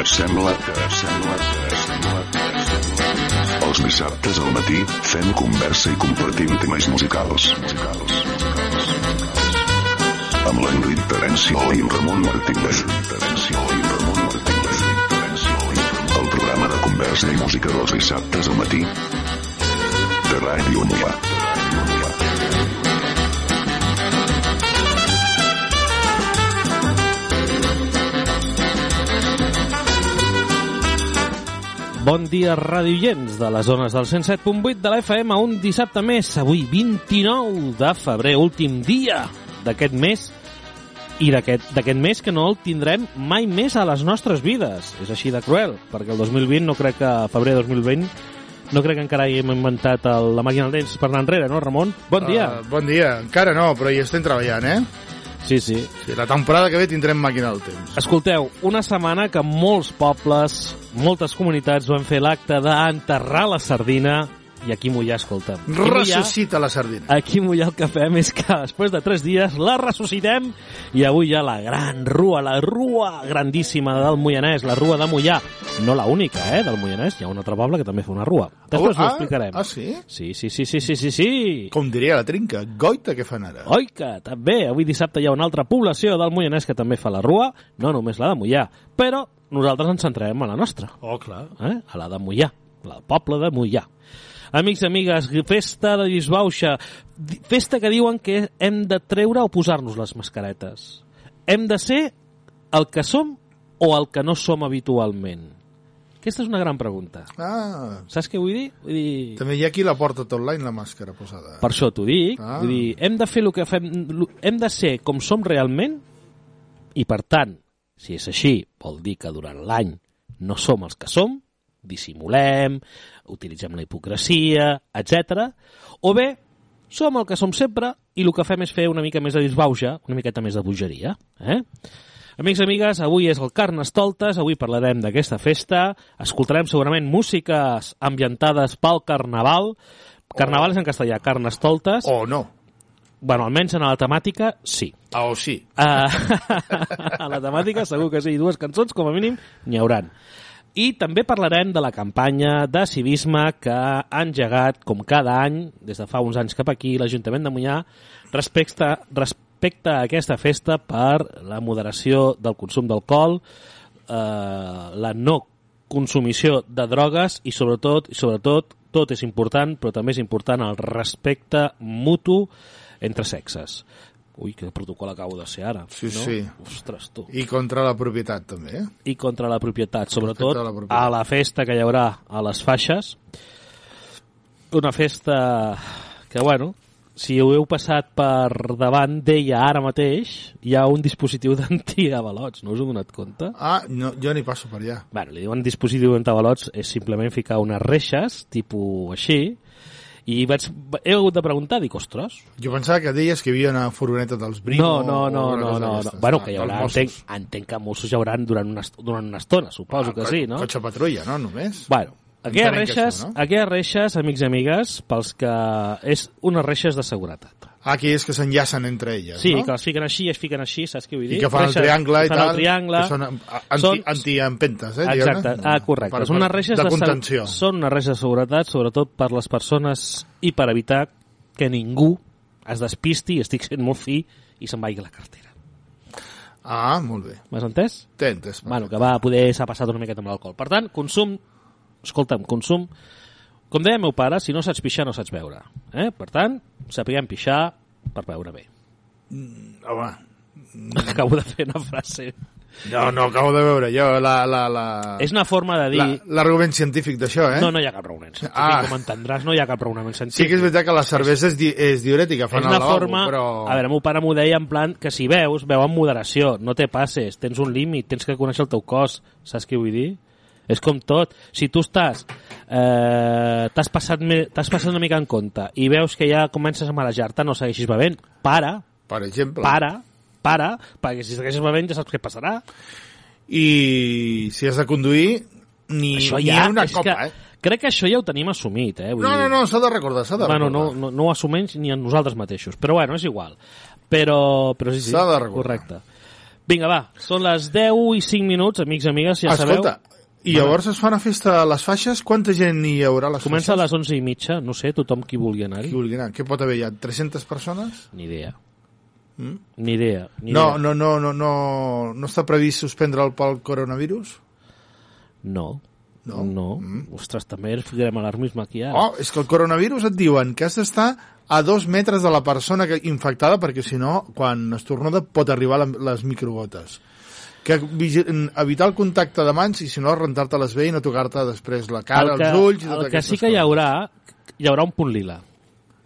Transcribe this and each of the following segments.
Que sembla, que sembla, que sembla, que sembla. Els dissabtes al matí fem conversa i compartim temes musicals. musicals. Amb l'Enric Terenci i Ramon Martínez. Terenci i Ramon Martínez. El programa de conversa i música dels dissabtes al matí de Ràdio Mollà. Bon dia, radioients de les zones del 107.8 de la FM, un dissabte més, avui 29 de febrer, últim dia d'aquest mes i d'aquest mes que no el tindrem mai més a les nostres vides. És així de cruel, perquè el 2020 no crec que febrer 2020 no crec que encara hàgim inventat el, la màquina del temps per anar enrere, no, Ramon? Bon dia. Uh, bon dia. Encara no, però hi estem treballant, eh? Sí, sí. sí. La temporada que ve tindrem màquina del temps. Escolteu, una setmana que molts pobles, moltes comunitats van fer l'acte d'enterrar la sardina i aquí Mollà, escolta. Ressuscita la sardina. Aquí Mollà el que fem és que després de tres dies la ressuscitem i avui hi ha la gran rua, la rua grandíssima del Moianès, la rua de Mollà. No la única, eh, del Moianès. Hi ha un altre poble que també fa una rua. Després oh, ho explicarem. Ah, sí? Sí, sí, sí, sí, sí, sí, sí. Com diria la trinca, goita que fan ara. Oi que també, avui dissabte hi ha una altra població del Moianès que també fa la rua, no només la de Mollà, però nosaltres ens centrarem a la nostra. Oh, clar. Eh? A la de Mollà, la poble de Mollà. Amics i amigues, festa de disbauxa, festa que diuen que hem de treure o posar-nos les mascaretes. Hem de ser el que som o el que no som habitualment? Aquesta és una gran pregunta. Ah. Saps què vull dir? Vull dir... També hi ha qui la porta tot l'any, la màscara posada. Per això t'ho dic. Ah. Vull dir, hem de fer el que fem... Hem de ser com som realment i, per tant, si és així, vol dir que durant l'any no som els que som, dissimulem, utilitzem la hipocresia, etc. O bé, som el que som sempre i el que fem és fer una mica més de disbauja, una miqueta més de bogeria. Eh? Amics i amigues, avui és el Carnestoltes, avui parlarem d'aquesta festa, escoltarem segurament músiques ambientades pel Carnaval. Carnaval és en castellà, Carnestoltes. O no. Bueno, almenys en la temàtica, sí. Ah, o sí. Uh, a la temàtica segur que sí, dues cançons com a mínim n'hi hauran. I també parlarem de la campanya de civisme que ha engegat, com cada any, des de fa uns anys cap aquí, l'Ajuntament de Mollà, respecte, respecte a aquesta festa per la moderació del consum d'alcohol, eh, la no consumició de drogues i sobretot, i sobretot tot és important, però també és important el respecte mutu entre sexes. Ui, que protocol acabo de ser ara. Sí, no? sí. Ostres, tu. I contra la propietat, també, eh? I contra la propietat, sobretot la propietat. a la festa que hi haurà a les faixes. Una festa que, bueno, si ho heu passat per davant d'ella ara mateix, hi ha un dispositiu d'antiavalots, no us heu donat compte? Ah, no, jo n'hi passo per allà. Bueno, li diuen dispositiu d'antiavalots, és simplement ficar unes reixes, tipus així, i vaig, he hagut de preguntar, dic, ostres... Jo pensava que deies que hi havia una furgoneta dels Brimo... No, no, no, o no, no, no. d'aquestes. Bueno, Ah, que hi haurà, entenc, entenc que Mossos hi haurà durant una, durant una estona, suposo Ah, que sí, no? Cotxe patrulla, no, només? Bueno, aquelles que reixes, això, no? aquelles reixes, amics i amigues, pels que... és unes reixes de seguretat. Ah, aquelles que s'enllacen entre elles, Sí, no? que les fiquen així, es fiquen així, saps què vull dir? I que fan el Reixes triangle i que fan tal. El triangle. Que són a- anti, Són- antiempentes, eh? Exacte, ah, correcte. Per, són unes reixes de, de, contenció. Són unes reixes de seguretat, sobretot per les persones i per evitar que ningú es despisti, i estic sent molt fi, i se'n vagi la cartera. Ah, molt bé. M'has entès? T'he entès. Bueno, que va poder s'ha passat una miqueta amb l'alcohol. Per tant, consum, escolta'm, consum, com deia meu pare, si no saps pixar no saps beure. Eh? Per tant, sapiguem pixar per beure bé. Home, Acabo de fer una frase No, no, acabo de veure jo la... la, la... És una forma de dir... la- L'argument científic d'això, eh? No, no hi ha cap raonament científic, Ah. com entendràs, no hi ha cap raonament Sí científic. que és veritat que la cervesa és, di és diurètica, fan és una lavabo, forma... però... A veure, meu pare m'ho deia en plan que si veus, veu amb moderació, no te passes, tens un límit, tens que conèixer el teu cos, saps què vull dir? És com tot. Si tu estàs... Eh, T'has passat, passat una mica en compte i veus que ja comences a marejar-te, no segueixis bevent. Para, Per exemple. para, para, perquè si segueixes bevent ja saps què passarà. I si has de conduir, ni, això ni ja... una és copa, que, eh? Crec que això ja ho tenim assumit, eh? Vull No, no, no, s'ha de recordar, s'ha de bueno, recordar. no, no, no ho assumeix ni en nosaltres mateixos. Però bueno, és igual. Però, però sí, sí, S'ha de recordar. correcte. Vinga, va, són les 10 i 5 minuts, amics i amigues, ja Escolta, sabeu. I llavors es fa una festa a les faixes? Quanta gent hi haurà a les Comença a faixes? les 11 i mitja, no sé, tothom qui vulgui anar-hi. Qui vulgui anar? Què pot haver ja? 300 persones? Ni idea. Mm? Ni idea. Ni No, idea. no, no, no, no, no està previst suspendre'l pel coronavirus? No. No? No. Mm. Ostres, també ens ficarem alarmisme aquí ara. Oh, és que el coronavirus et diuen que has d'estar a dos metres de la persona que, infectada perquè si no, quan estornuda pot arribar la, les microgotes. Que evitar el contacte de mans i si no rentar-te-les bé i no tocar-te després la cara, el que, els ulls i el que sí que hi haurà, hi haurà un punt lila.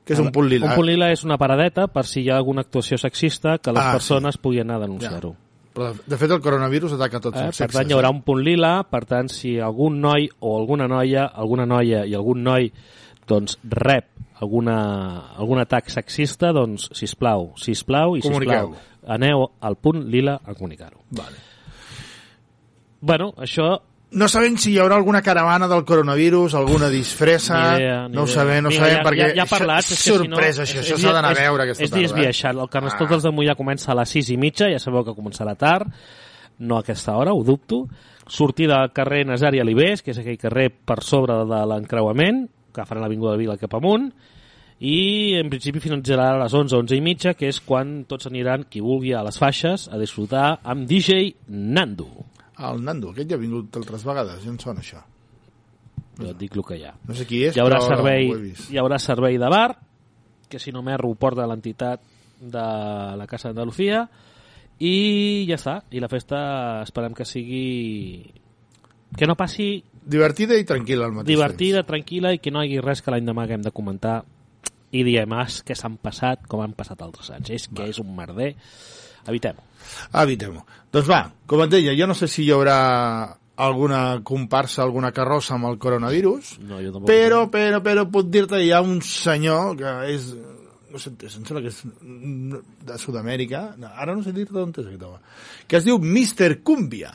Que és un punt lila. Un punt lila és una paradeta per si hi ha alguna actuació sexista que les Ah, persones puguin anar a denunciar-ho. Però, de fet, el coronavirus ataca tots Eh? els Per sexes. tant, hi haurà un punt lila, per tant, si algun noi o alguna noia, alguna noia i algun noi doncs rep alguna, algun atac sexista, doncs, sisplau, sisplau i sisplau, Comuniqueu. Aneu al punt lila a comunicar-ho. Vale. Bueno, això No sabem si hi haurà alguna caravana del coronavirus, alguna disfressa... Ni idea, ni no ho sabem, no ho Mira, sabem, ja, perquè ja, ja parlats, és és que si sorpresa, no, això, és- això és- s'ha d'anar a és- veure aquesta és tarda. eh? viatjant. El Carnestoltes de Mollà comença a les 6 i mitja, ja sabeu que començarà tard, no a aquesta hora, ho dubto. Sortida al carrer Nasari Alibés, que és aquell carrer per sobre de l'encreuament, que farà l'Avinguda de Vila cap amunt, i en principi finalitzarà a les 11, 11 i mitja, que és quan tots aniran, qui vulgui, a les faixes a disfrutar amb DJ Nando. El Nando, aquest ja ha vingut altres vegades, ja em sona això. Jo et dic el que hi ha. No sé qui és, hi haurà, però servei, hi haurà servei de bar, que si no m'erro ho porta l'entitat de la Casa d'Andalucía, i ja està. I la festa esperem que sigui... Que no passi Divertida i tranquil·la al mateix divertida, tranquil·la i que no hi hagi res que l'endemà haguem de comentar i diem, ah, que s'han passat com han passat altres anys. És que és un merder. Evitem-ho. Evitem-ho. Doncs va, com et deia, jo no sé si hi haurà alguna comparsa, alguna carrossa amb el coronavirus, No, jo tampoc però, però, però puc dir-te hi ha un senyor que és no sé, em sembla que és de Sud-amèrica, no, ara no sé dir-te d'on és aquest home, que es diu Mr. Cumbia.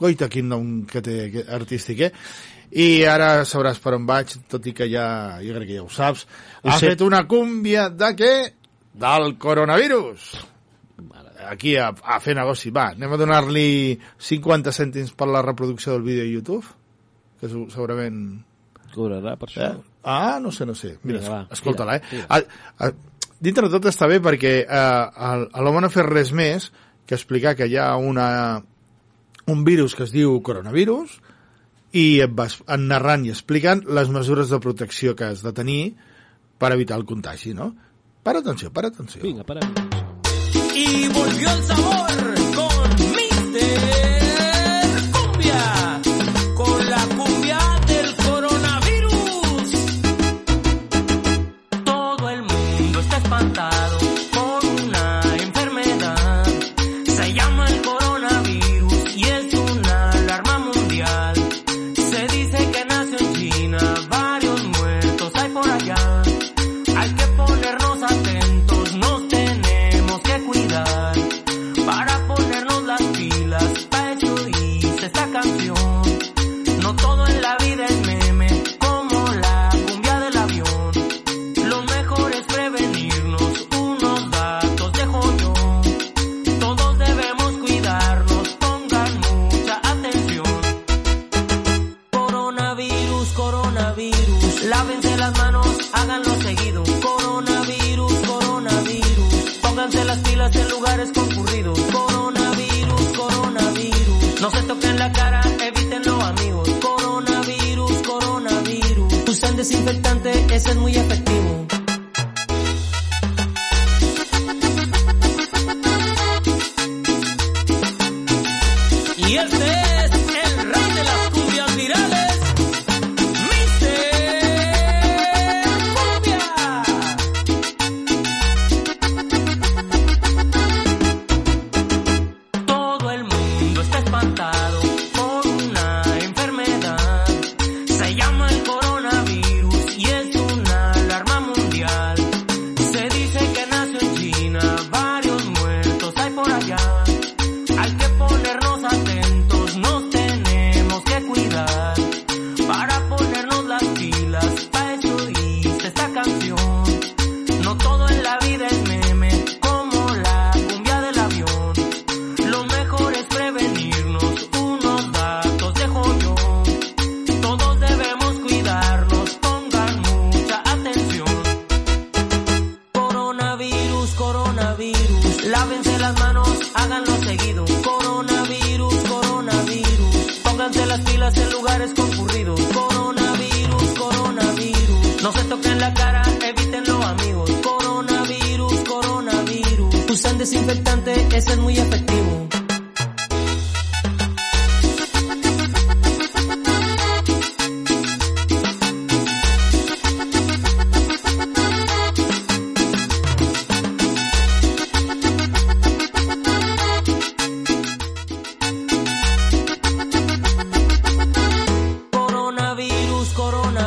Goita, quin nom que té que- artístic, eh? I ara sabràs per on vaig, tot i que ja, jo crec que ja ho saps. Ho ha sé. fet una cúmbia de què? Del coronavirus. Aquí a, a fer negoci. Va, anem a donar-li 50 cèntims per la reproducció del vídeo a YouTube, que segurament Cobrarà per això. Eh? Ah, no sé, no sé. Mira, va, escolta-la, eh? tira, A, a, dintre de tot està bé perquè eh, l'home no ha fet res més que explicar que hi ha una, un virus que es diu coronavirus i et vas narrant i explicant les mesures de protecció que has de tenir per evitar el contagi, no? Para atenció, para atenció. Vinga, para. Y volvió el sabor pónganse las pilas en lugares concurridos. Coronavirus, coronavirus, no se toquen la cara, evítenlo amigos. Coronavirus, coronavirus, usen desinfectante, ese es muy efectivo.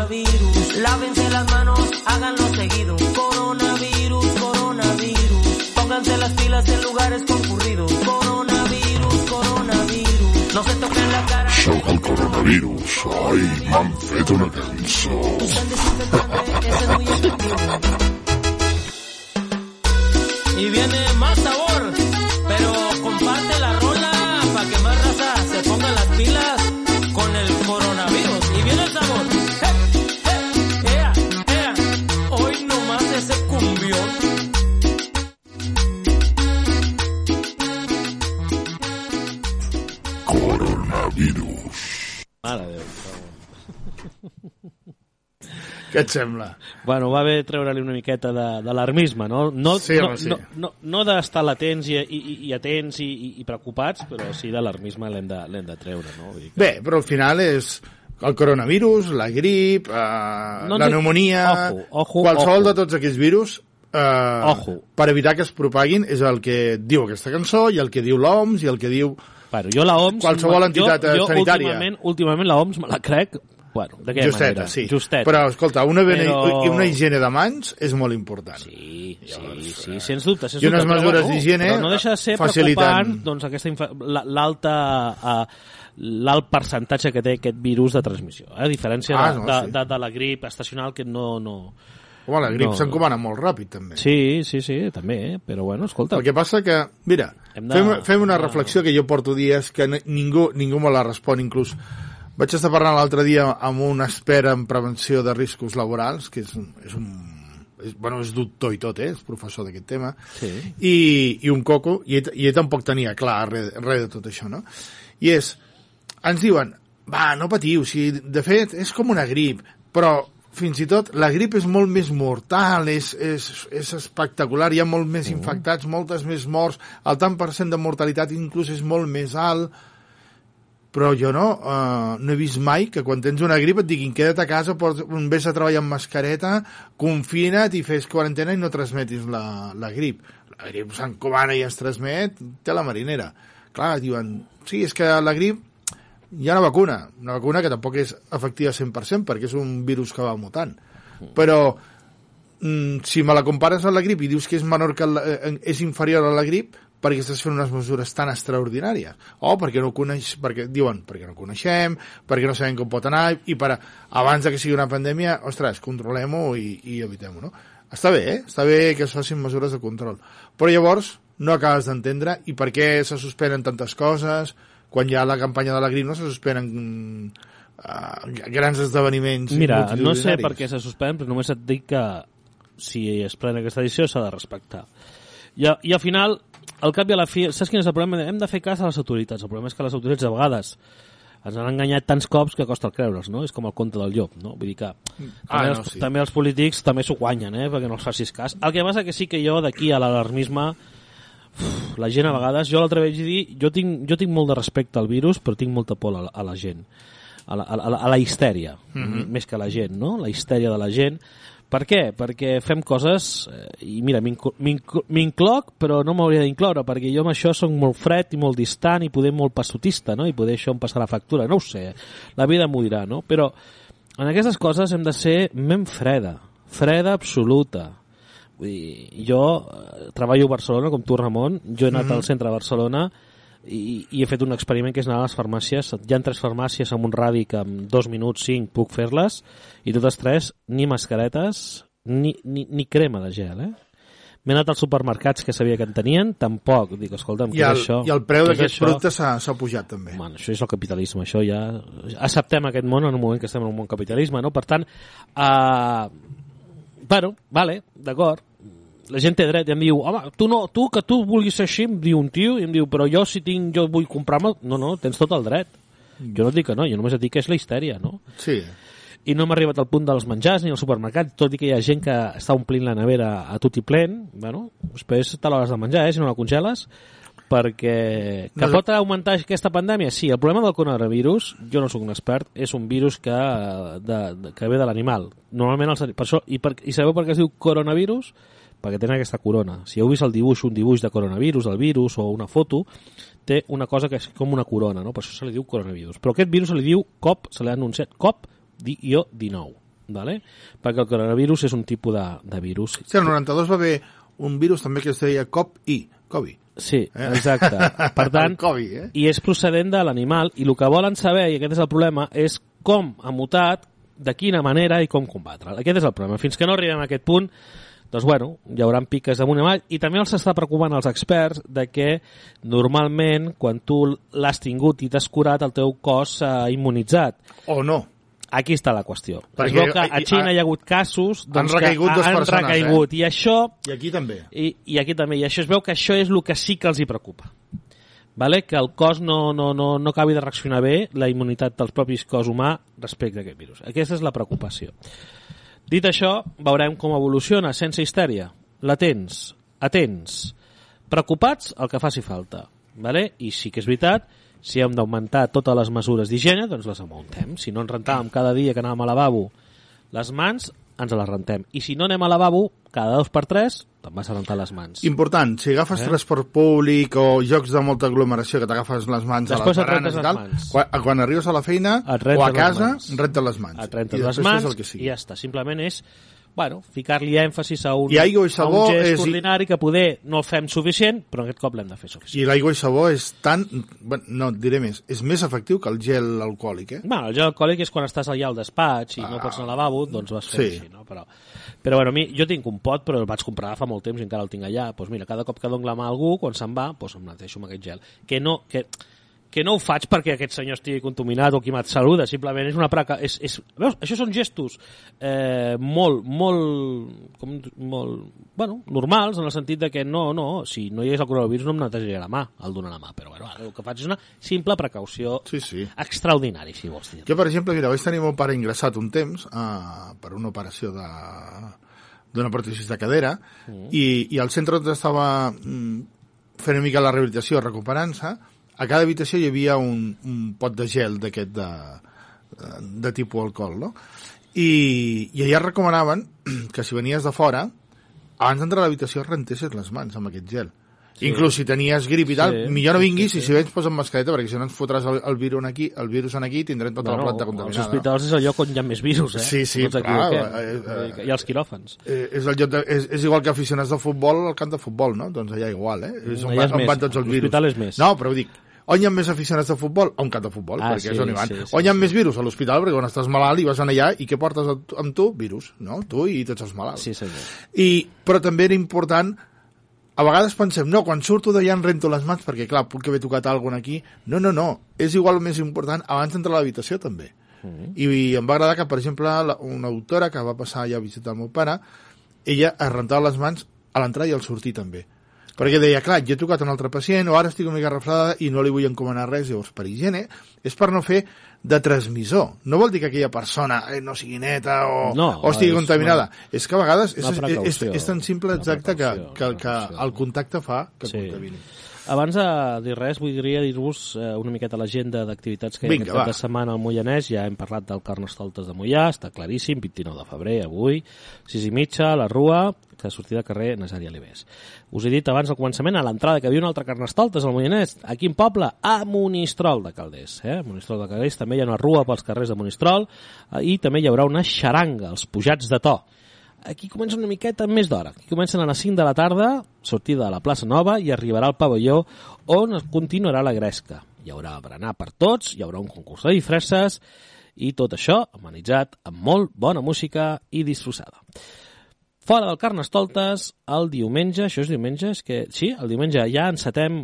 Coronavirus, lávense las manos, háganlo seguido. Coronavirus, coronavirus, pónganse las pilas en lugares concurridos. Coronavirus, coronavirus, no se toquen la cara. Sóc el coronavirus. Ai, m'han fet una cançó. Y viene más sabor, Què et sembla? Bueno, va bé treure-li una miqueta d'alarmisme, no? No, Sí, no, sí. no, no, no d'estar latents i, i, i atents i, i, i preocupats, però sí d'alarmisme l'hem de, de treure, no? Vull dir que... Bé, però al final és el coronavirus, la grip, eh, No la pneumònia... Ojo, ojo, qualsevol ojo. de tots aquests virus eh, Ojo. per evitar que es propaguin és el que diu aquesta cançó i el que diu l'OMS i el que diu... Bueno, jo la OMS... Qualsevol entitat, jo, jo sanitària. Últimament, últimament la OMS me la crec, bueno, Justeta, manera? sí. Justeta. Però, escolta, una, bene, Però- una higiene de mans és molt important. Sí, sí, sí, sens dubte. Sens I unes dubte, mesures bueno, d'higiene no deixa de ser preocupant doncs, aquesta la- l'alta eh, l'alt percentatge que té aquest virus de transmissió, eh? a diferència Ah, no, de, sí. de, de la grip estacional que no... no... Home, la grip No. s'encomana molt ràpid, també. Sí, sí, sí, també, eh? però bueno, escolta, El que passa que, mira, Hem de- fem, fem una reflexió que jo porto dies que ni- ningú, ningú me la respon, inclús vaig estar parlant l'altre dia amb un expert en prevenció de riscos laborals, que és, és un és, bueno, és doctor i tot, eh? és professor d'aquest tema, Sí. i, i un coco, i ell, i ell tampoc tenia clar res, res de tot això, no? I és, ens diuen, va, no patiu, si de fet és com una grip, però fins i tot la grip és molt més mortal, és, és, és espectacular, hi ha molt més infectats, moltes més morts, el tant per cent de mortalitat inclús és molt més alt, però jo no, uh, no he vist mai que quan tens una grip et diguin queda't a casa, vés a treballar amb mascareta, confina't i fes quarantena i no transmetis la, la grip. La grip s'encomana i es transmet, té la marinera. Clar, diuen, sí, és que la grip hi ha una vacuna, una vacuna que tampoc és efectiva 100% perquè és un virus que va mutant. Però mm, si me la compares amb la grip i dius que és menor que la, eh, és inferior a la grip, perquè estàs fent unes mesures tan extraordinàries. O perquè no coneix, perquè diuen, perquè no coneixem, perquè no sabem com pot anar, i per, abans que sigui una pandèmia, ostres, controlem-ho i, i evitem-ho, no? Està bé, eh? Està bé que es facin mesures de control. Però llavors no acabes d'entendre i per què se suspenen tantes coses, quan ha la campanya de la grip no se suspenen uh, grans esdeveniments Mira, no sé per què se suspèn, però només et dic que si es pren aquesta decisió s'ha de respectar. I, a- I al final, al cap i a la fi, saps quin és el problema? Hem de fer cas a les autoritats. El problema és que les autoritats a vegades ens han enganyat tants cops que costa el creure'ls, no? És com el conte del llop, no? Vull dir que també, Ah, no, els, sí. també els polítics també s'ho guanyen, eh? Perquè no els facis cas. El que passa que sí que jo d'aquí a l'alarmisme la gent a vegades, jo l'altre vaig dir, jo tinc, jo tinc molt de respecte al virus, però tinc molta por a, la- a la gent, a la, a la, a la histèria, més que a la gent, no? La histèria de la gent. Per què? Perquè fem coses, eh, i mira, m'inc- m'inc- m'incloc, però no m'hauria d'incloure, perquè jo amb això soc molt fred i molt distant i poder molt passotista, no? I poder això em passar la factura, no ho sé, la vida m'ho dirà, no? Però en aquestes coses hem de ser ment freda, freda absoluta. Vull dir, jo eh, treballo a Barcelona, com tu, Ramon, jo he anat al centre de Barcelona i, i he fet un experiment que és anar a les farmàcies. Hi ha tres farmàcies amb un radi que en dos minuts, cinc, puc fer-les, i totes tres, ni mascaretes, ni, ni, ni crema de gel, eh? M'he anat als supermercats que sabia que en tenien, tampoc. Dic, escolta'm, I què el, és això? i el preu això? productes s'ha pujat també. Bueno, això és el capitalisme, això ja... Acceptem aquest món en un moment que estem en un món capitalisme, no? Per tant, uh, bueno, vale, d'acord, la gent té dret i em diu, home, tu no, tu que tu vulguis ser així, em diu un tio, i em diu, però jo si tinc, jo vull comprar-me... No, no, tens tot el dret. Jo no et dic que no, jo només et dic que és la histèria, no? Sí. i no hem arribat al punt dels menjars ni al supermercat, tot i que hi ha gent que està omplint la nevera a tot i plen, bueno, després te l'hores de menjar, eh, si no la congeles, perquè que No, pot augmentar aquesta pandèmia? Sí, el problema del coronavirus, jo no sóc un expert, és un virus que, de, de, que ve de l'animal. Normalment, els, per això, i, per, i sabeu per què es diu coronavirus? Perquè tenen aquesta corona. Si heu vist el dibuix, un dibuix de coronavirus, el virus o una foto, té una cosa que és com una corona, no? per això se li diu coronavirus. Però aquest virus se li diu COP, se li ha anunciat COP-19, ¿vale? perquè el coronavirus és un tipus de, de virus. Sí, el 92 va haver un virus també que es deia COP-I, COVID. Sí, Eh? exacte. Per tant, Covid, eh? i és procedent de l'animal, i el que volen saber, i aquest és el problema, és com ha mutat, de quina manera i com combatre'l. Aquest és el problema. Fins que no arribem a aquest punt, doncs bueno, hi haurà piques damunt i avall, i també els està preocupant als experts de que normalment quan tu l'has tingut i t'has curat el teu cos s'ha immunitzat. O no. Aquí està la qüestió. Perquè es veu que a Xina hi ha hagut casos doncs, recaigut que han persones, eh? recaigut, i això I aquí també. i, i aquí també, i això es veu que això és el que sí que els hi preocupa vale? que el cos no, no, no, no acabi de reaccionar bé la immunitat del propis cos humà respecte a aquest virus. Aquesta és la preocupació. Dit això, veurem com evoluciona sense histèria. Latents, atents, preocupats el que faci falta. Vale? I sí que és veritat, si hem d'augmentar totes les mesures d'higiene, doncs les augmentem. Si no ens rentàvem cada dia que anàvem al lavabo les mans, ens les rentem. I si no anem al lavabo, cada dos per tres, te'n vas a rentar les mans. Important, si agafes Eh? transport públic o jocs de molta aglomeració que t'agafes les mans Després a les baranes i tal, mans. quan, quan arribes a la feina o a casa, rentes les mans. et rentes I les mans i ja està. Simplement és bueno, ficar-li èmfasis a un, I aigua i a sabó un gest és- ordinari que poder no el fem suficient, però aquest cop l'hem de fer suficient. I l'aigua i sabó és tan... No, diré més. És més efectiu que el gel alcohòlic, eh? Bueno, el gel alcohòlic és quan estàs allà al despatx i no pots anar al lavabo, doncs vas fer Sí. així, no? Però, però bueno, a mi, jo tinc un pot, però el vaig comprar fa molt temps i encara el tinc allà. Doncs mira, cada cop que dono la mà a algú, quan se'n va, doncs em netejo amb aquest gel. Que no, que, que no ho faig perquè aquest senyor estigui contaminat o qui me't saluda, simplement és una praca... És, és, veus? Això són gestos eh, molt, molt, com, molt, bueno, normals, en el sentit de que no, no, si no hi hagués el coronavirus no em netejaria la mà, el donar la mà, però bueno, ara el que faig és una simple precaució Sí, sí. extraordinari, si vols dir. Jo, per exemple, mira, vaig tenir mon pare ingressat un temps uh, per una operació de d'una pròtesis de cadera mm. i, i al centre on estava mm, fent una mica la rehabilitació, recuperant-se, a cada habitació hi havia un, un pot de gel d'aquest de, de tipus alcohol, no? I, i allà recomanaven que si venies de fora, abans d'entrar a l'habitació rentessis les mans amb aquest gel. Sí. Inclús si tenies grip i tal, Sí, millor no sí, vinguis sí, i si vens posa't mascareta perquè si no ens fotràs el, el, virus aquí, el virus en aquí i tindrem tota la planta els contaminada. hospitals és el lloc on hi ha més virus, eh? Sí, sí, no clar, eh, eh, I els quiròfans. Eh, és, el lloc de, és, és igual que aficionats de futbol al camp de futbol, no? Doncs allà igual, eh? És on, Allà és on més. van tots els virus. L'hospital és més. No, però ho dic, on hi ha més aficionats de futbol? A un camp de futbol, Ah, perquè sí, és on hi van. sí, sí, on hi ha sí. més virus? A l'hospital, perquè quan estàs malalt i vas anar allà i què portes amb tu-? Virus, no? Tu i tots els malalts. Sí, senyor. I, però també era important a vegades pensem, no, quan surto d'allà em rento les mans perquè, clar, puc haver tocat alguna aquí. No, no, no. És igual més important abans d'entrar a l'habitació, també. Mm. I, I em va agradar que, per exemple, la, una autora que va passar allà a visitar el meu pare, ella es rentava les mans a l'entrar i al sortir, també. Perquè deia, clar, jo he tocat un altre pacient, o ara estic una mica refredada i no li vull encomanar res, llavors per higiene, és per no fer de transmissor. No vol dir que aquella persona eh, no sigui neta o, No, o estigui és contaminada. És que a vegades és, Una és, és, és tan simple Una exacte que, que, una que el contacte fa que Sí. contamini. Abans de dir res, voldria dir-vos eh, una miqueta l'agenda d'activitats que hi ha Vinga, aquest cap va. de setmana al Moianès. Ja hem parlat del Carnestoltes de Moià, està claríssim, 29 de febrer, avui, 6 i mitja, la Rua, que sortida de carrer Nasari Alibés. Us he dit abans al començament, a l'entrada, que hi havia un altre Carnestoltes al Moianès. A quin poble? A Monistrol de Calders. Eh? Monistrol de Calders també hi ha una rua pels carrers de Monistrol eh, i també hi haurà una xaranga, els pujats de to. Aquí comença una miqueta més d'hora. Aquí comencen a les 5 de la tarda, sortida de la plaça Nova i arribarà al pavelló on continuarà la gresca. Hi haurà berenar per tots, hi haurà un concurs de disfresses i tot això amenitzat amb molt bona música i disfressada. Fora del Carnestoltes, el diumenge, això és diumenge, és que sí, el diumenge ja encetem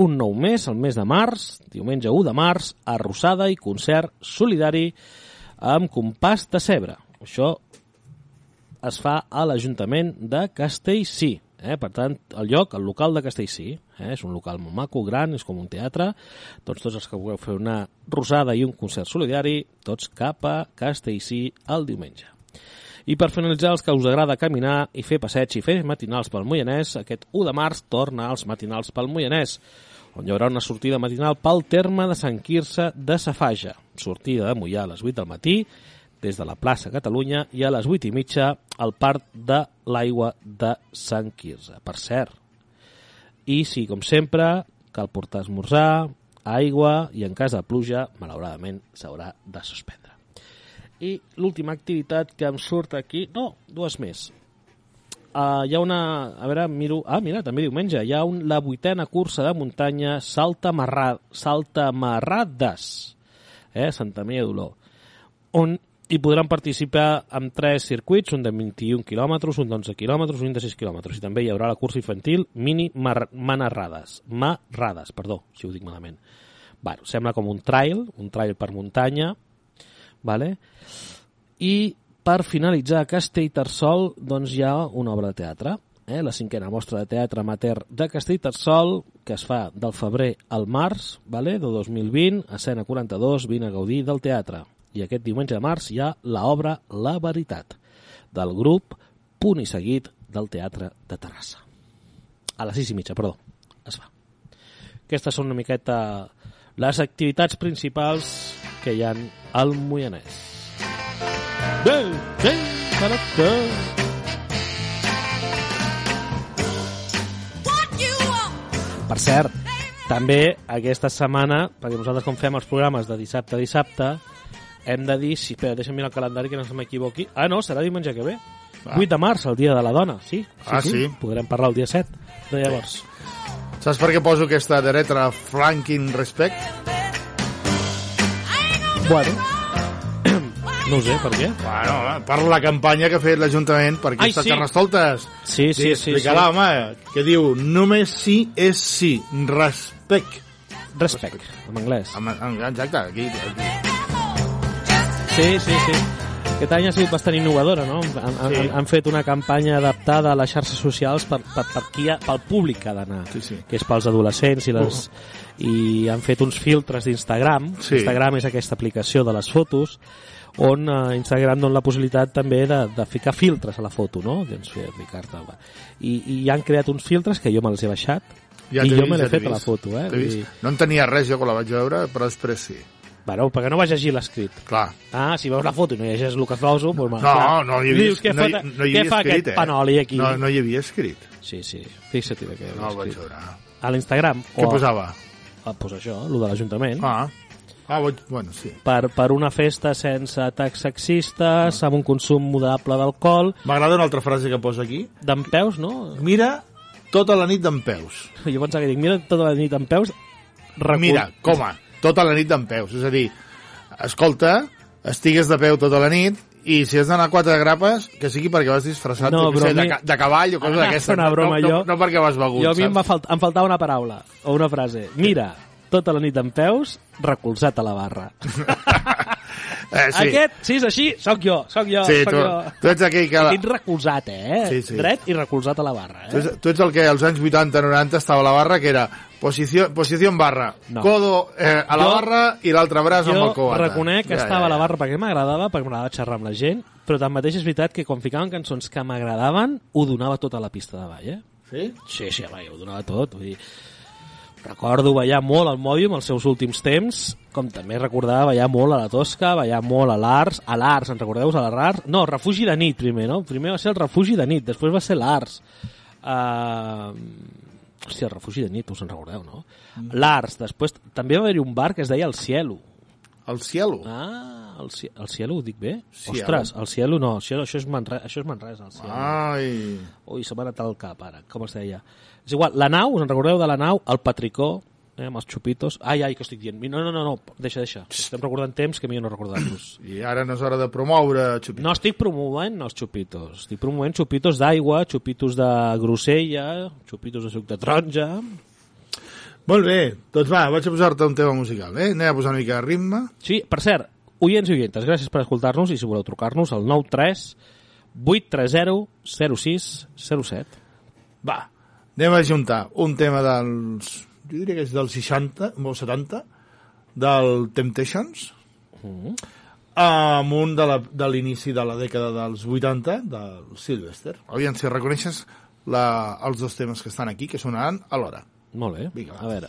un nou mes, el mes de març, diumenge 1 de març, arrossada i concert solidari amb compàs de cebre. Això es fa a l'Ajuntament de Castellcí. Eh? Per tant, el lloc, el local de Castellcí, eh? és un local molt maco, gran, és com un teatre, doncs tots els que vulgueu fer una rosada i un concert solidari, tots cap a Castellcí el diumenge. I per finalitzar, els que us agrada caminar i fer passeig i fer matinals pel Moianès, aquest 1 de març torna als matinals pel Moianès, on hi haurà una sortida matinal pel terme de Sant Quirze de Safaja. Sortida de Moià a les 8 del matí, des de la plaça Catalunya i a les 8 i mitja al Parc de l'Aigua de Sant Quirze. Per cert, i si, com sempre, cal portar esmorzar, aigua i en cas de pluja, malauradament, s'haurà de suspendre. I l'última activitat que em surt aquí... No, dues més. Uh, hi ha una... A veure, miro... Ah, mira, també diumenge. Hi ha un, la vuitena cursa de muntanya Salta, Marra, Salta Marrades, eh, Santa Maria d'Oló, on hi podran participar amb tres circuits, un de 21 quilòmetres, un d'11 quilòmetres, un de 6 quilòmetres. I també hi haurà la cursa infantil Mini Mar Manarrades. Marrades, perdó, si ho dic malament. Bueno, sembla com un trail, un trail per muntanya, vale? i per finalitzar a Castellterçol doncs hi ha una obra de teatre eh? la cinquena mostra de teatre amateur de Castellterçol que es fa del febrer al març vale? de 2020 a escena 42 vine a gaudir del teatre i aquest diumenge de març hi ha l'obra La Veritat del grup Punt i Seguit del Teatre de Terrassa. A les 6 i mitja, perdó es fa. Aquestes són una miqueta les activitats principals que hi han al Moianès. Bé, bé, tarata. Per cert, també aquesta setmana, perquè nosaltres com fem els programes de dissabte a dissabte, hem de dir, si, espera, deixa'm mirar el calendari que no se m'equivoqui. Ah, no, serà diumenge que ve. 8 de març, el dia de la dona, sí. sí Ah, sí? Podrem parlar el dia 7 de llavors. Saps per què poso aquesta dreta Franklin Respect? Bueno, no sé, per què? Bueno, per la campanya que ha fet l'Ajuntament per Ai, aquestes sí. carnestoltes. Sí, sí, sí. Explicarà, home, que diu només sí és sí, respect. Respect, en anglès. Amb- amb- Exacte, aquí, aquí. Sí, sí, sí. Aquest any ha sigut bastant innovadora, no? Han, han, Sí. han fet una campanya adaptada a les xarxes socials per, per, per qui ha, pel públic que ha d'anar, Sí, sí. que és pels adolescents i les... i han fet uns filtres d'Instagram. Sí. Instagram és aquesta aplicació de les fotos on eh, Instagram dona la possibilitat també de, de ficar filtres a la foto, no? Doncs fer, ficar-te... va. I, I han creat uns filtres que jo me'ls he baixat Ja i jo vist, me l'he ja fet a la foto, eh? I, No en tenia res jo quan la vaig veure, però després sí. Bueno, perquè no vaig llegir l'escrit. Clar. Ah, si veus la foto i no llegeix el que poso, doncs, No, clar. no hi havia, Dius, què no, fa, hi- no hi què havia fa escrit, aquest eh? panoli aquí? No, no hi havia escrit. Sí, sí, fixa't que No el vaig veure. A l'Instagram. Què o- posava? Ah, pues això, el de l'Ajuntament. Ah, ah bueno, sí. Per, per una festa sense atacs sexistes, amb un consum modable d'alcohol, M'agrada una altra frase que posa aquí. d'en peus, no? Mira tota la nit d'en peus. Jo pensava que dic, mira tota la nit en peus, recul... Mira, coma, tota la nit d'en peus. És a dir, escolta, estigues de peu tota la nit i si has d'anar a quatre grapes, que sigui perquè vas disfressat No, sé, de, ca- de cavall o una broma, no, no, jo- no, perquè vas begut, Jo a mi em, va falt, em faltava una paraula, o una frase. Mira, tota la nit en peus, recolzat a la barra. Eh, sí. Aquest, si és així, sóc jo, sóc jo, Sí, sóc tu, jo. tu ets aquell que... Dit recolzat, eh? Sí, sí. Dret i recolzat a la barra, tu, eh? ets, tu ets el que als anys 80-90 estava a la barra, que era Posició, posició en barra. No. Codo eh, a la Jo- barra i l'altre braç amb el Jo cobata. reconec que estava a la barra perquè m'agradava, perquè m'agradava xerrar amb la gent, però tanmateix és veritat que quan ficaven cançons que m'agradaven, ho donava tot a la pista de ball, eh? Sí? Sí, sí, jo ho donava tot. Vull dir, recordo ballar molt al Mòdium els seus últims temps, com també recordava ballar molt a la Tosca, ballar molt a l'Ars, a l'Ars, en recordeu a l'Ars? No, Refugi de nit primer, no? Primer va ser el Refugi de nit, després va ser l'Ars. Uh... Hòstia, el Refugi de nit, us en recordeu, no? L'Ars, després també va haver-hi un bar que es deia El Cielo. El cielo. Ah, el, Cie- el Cielo ho dic bé? Cielo. Ostres, el Cielo no, el Cielo, això és Manresa, això és Manresa, el Cielo. Ai. Ui, se m'ha anat al cap ara, com es deia. És igual, la nau, us en recordeu de la nau? El Patricó, eh, amb els xupitos. Ai, ai, que estic dient? No, no, no, no, deixa, deixa. Estem recordant temps que millor no recordar-los. I ara no és hora de promoure Xupi. No estic promovent els xupitos, estic promovent xupitos d'aigua, xupitos de grosella, xupitos de suc de taronja... Molt bé, doncs va, vaig a posar-te un tema musical, eh? Anem a posar una mica de ritme. Sí, per cert, oients i oientes, gràcies per escoltar-nos i si voleu trucar-nos al 93 830 06 07. Va, anem a juntar un tema dels... Jo diria que és dels 60 o 70, del Temptations, amb un de la- de l'inici de, la dècada dels 80, del Sylvester. Aviam si reconeixes la, els dos temes que estan aquí, que sonaran alhora. Molt bé, Vinga, a veure.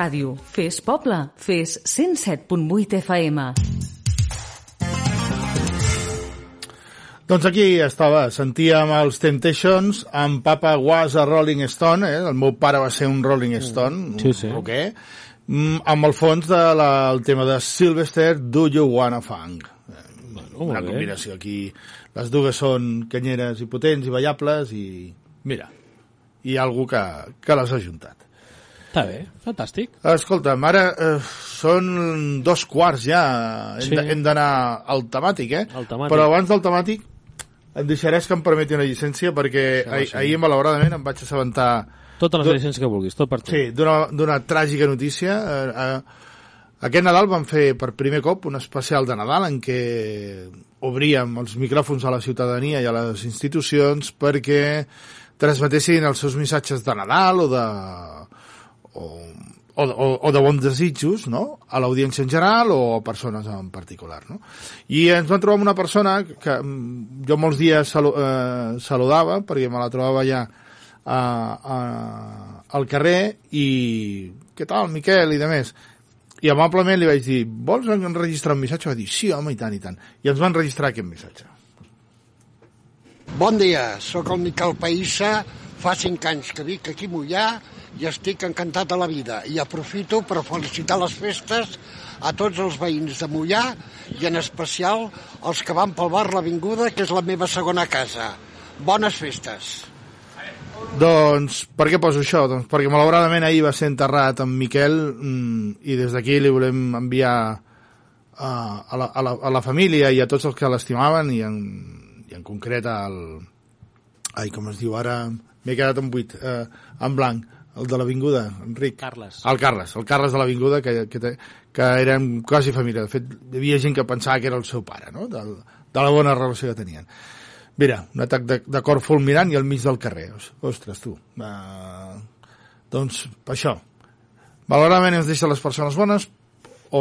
ràdio, fes poble, fes 107.8 FM. Doncs aquí estava, sentíem els Temptations, en papa was a Rolling Stone, eh? el meu pare va ser un Rolling Stone, Sí, sí. un rocker, mm, amb el fons del de la, el tema de Sylvester, Do You Wanna Funk? Eh, molt Una bé. combinació aquí. Les dues són canyeres i potents i ballables i, mira, hi ha algú que, que les ha juntat. Està bé, fantàstic. Escolta'm, ara eh, són dos quarts ja. Hem Sí. d'anar al temàtic, eh? Al temàtic. Però abans del temàtic em deixaràs que em permeti una llicència perquè ahir, ahir malauradament em vaig assabentar Totes les llicències que vulguis, tot per tu. sí, d'una tràgica notícia. Eh, eh, aquest Nadal vam fer per primer cop un especial de Nadal en què obríem els micròfons a la ciutadania i a les institucions perquè transmetessin els seus missatges de Nadal o de, o, o, o, o de bons desitjos no? a l'audiència en general o a persones en particular. No? I ens vam trobar amb una persona que mm, jo molts dies salu eh, saludava perquè me la trobava ja a, a, al carrer i què tal, Miquel, i de més. I amablement li vaig dir, vols enregistrar un missatge? Va dir, sí, home, i tant, i tant. I ens va enregistrar aquest missatge. Bon dia, sóc el Miquel Païssa, fa cinc anys que vic aquí a Mollà i estic encantat de la vida i aprofito per felicitar les festes a tots els veïns de Mollà i en especial els que van pel bar l'Avinguda, que és la meva segona casa. Bones festes. Doncs, per què poso això? Doncs perquè malauradament ahir va ser enterrat en Miquel mm, i des d'aquí li volem enviar a, a, la, a, la, a la família i a tots els que l'estimaven i, en, i en concret al... Ai, com es diu ara? M'he quedat en buit, eh, en blanc, el de l'Avinguda, Enric. Carles. El Carles, el Carles de l'Avinguda, que, que, te- que érem quasi família. De fet, hi havia gent que pensava que era el seu pare, no? Del, de la bona relació que tenien. Mira, un atac de, de cor fulminant i al mig del carrer. Os- Ostres, tu. Uh, doncs, per això. Malauradament ens deixa les persones bones o,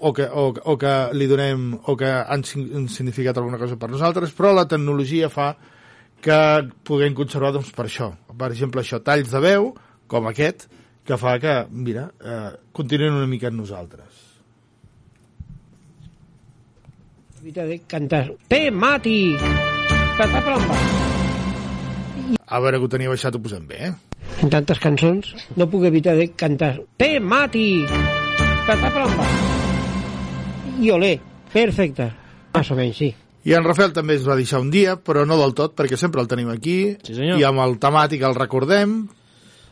o, que, o, o que li donem o que han, han significat alguna cosa per nosaltres, però la tecnologia fa que puguem conservar doncs, per això. Per exemple, això, talls de veu, com aquest, que fa que, mira, eh, continuïn una mica en nosaltres. Cantar temàtic. Patà plamba. A veure que ho tenia baixat, ho posem bé, eh? En tantes cançons no puc evitar de cantar temàtic. Patà plamba. I olé, perfecte. Més o menys, sí. I en Rafael també ens va deixar un dia, però no del tot, perquè sempre el tenim aquí, Sí, senyor. i amb el temàtic el recordem,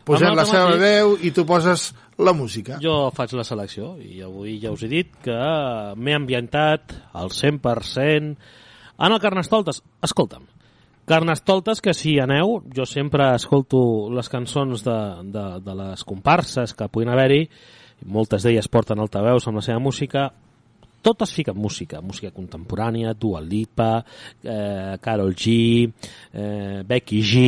posem la seva temàtic. veu i tu poses la música. Jo faig la selecció i avui ja us he dit que m'he ambientat al 100% en el Carnestoltes. Escolta'm, Carnestoltes, que si aneu, jo sempre escolto les cançons de, de, de les comparses que puguin haver-hi, moltes d'elles porten altaveus amb la seva música, totes fiquen música, música contemporània, Dua Lipa, eh, Carol G, eh, Becky G...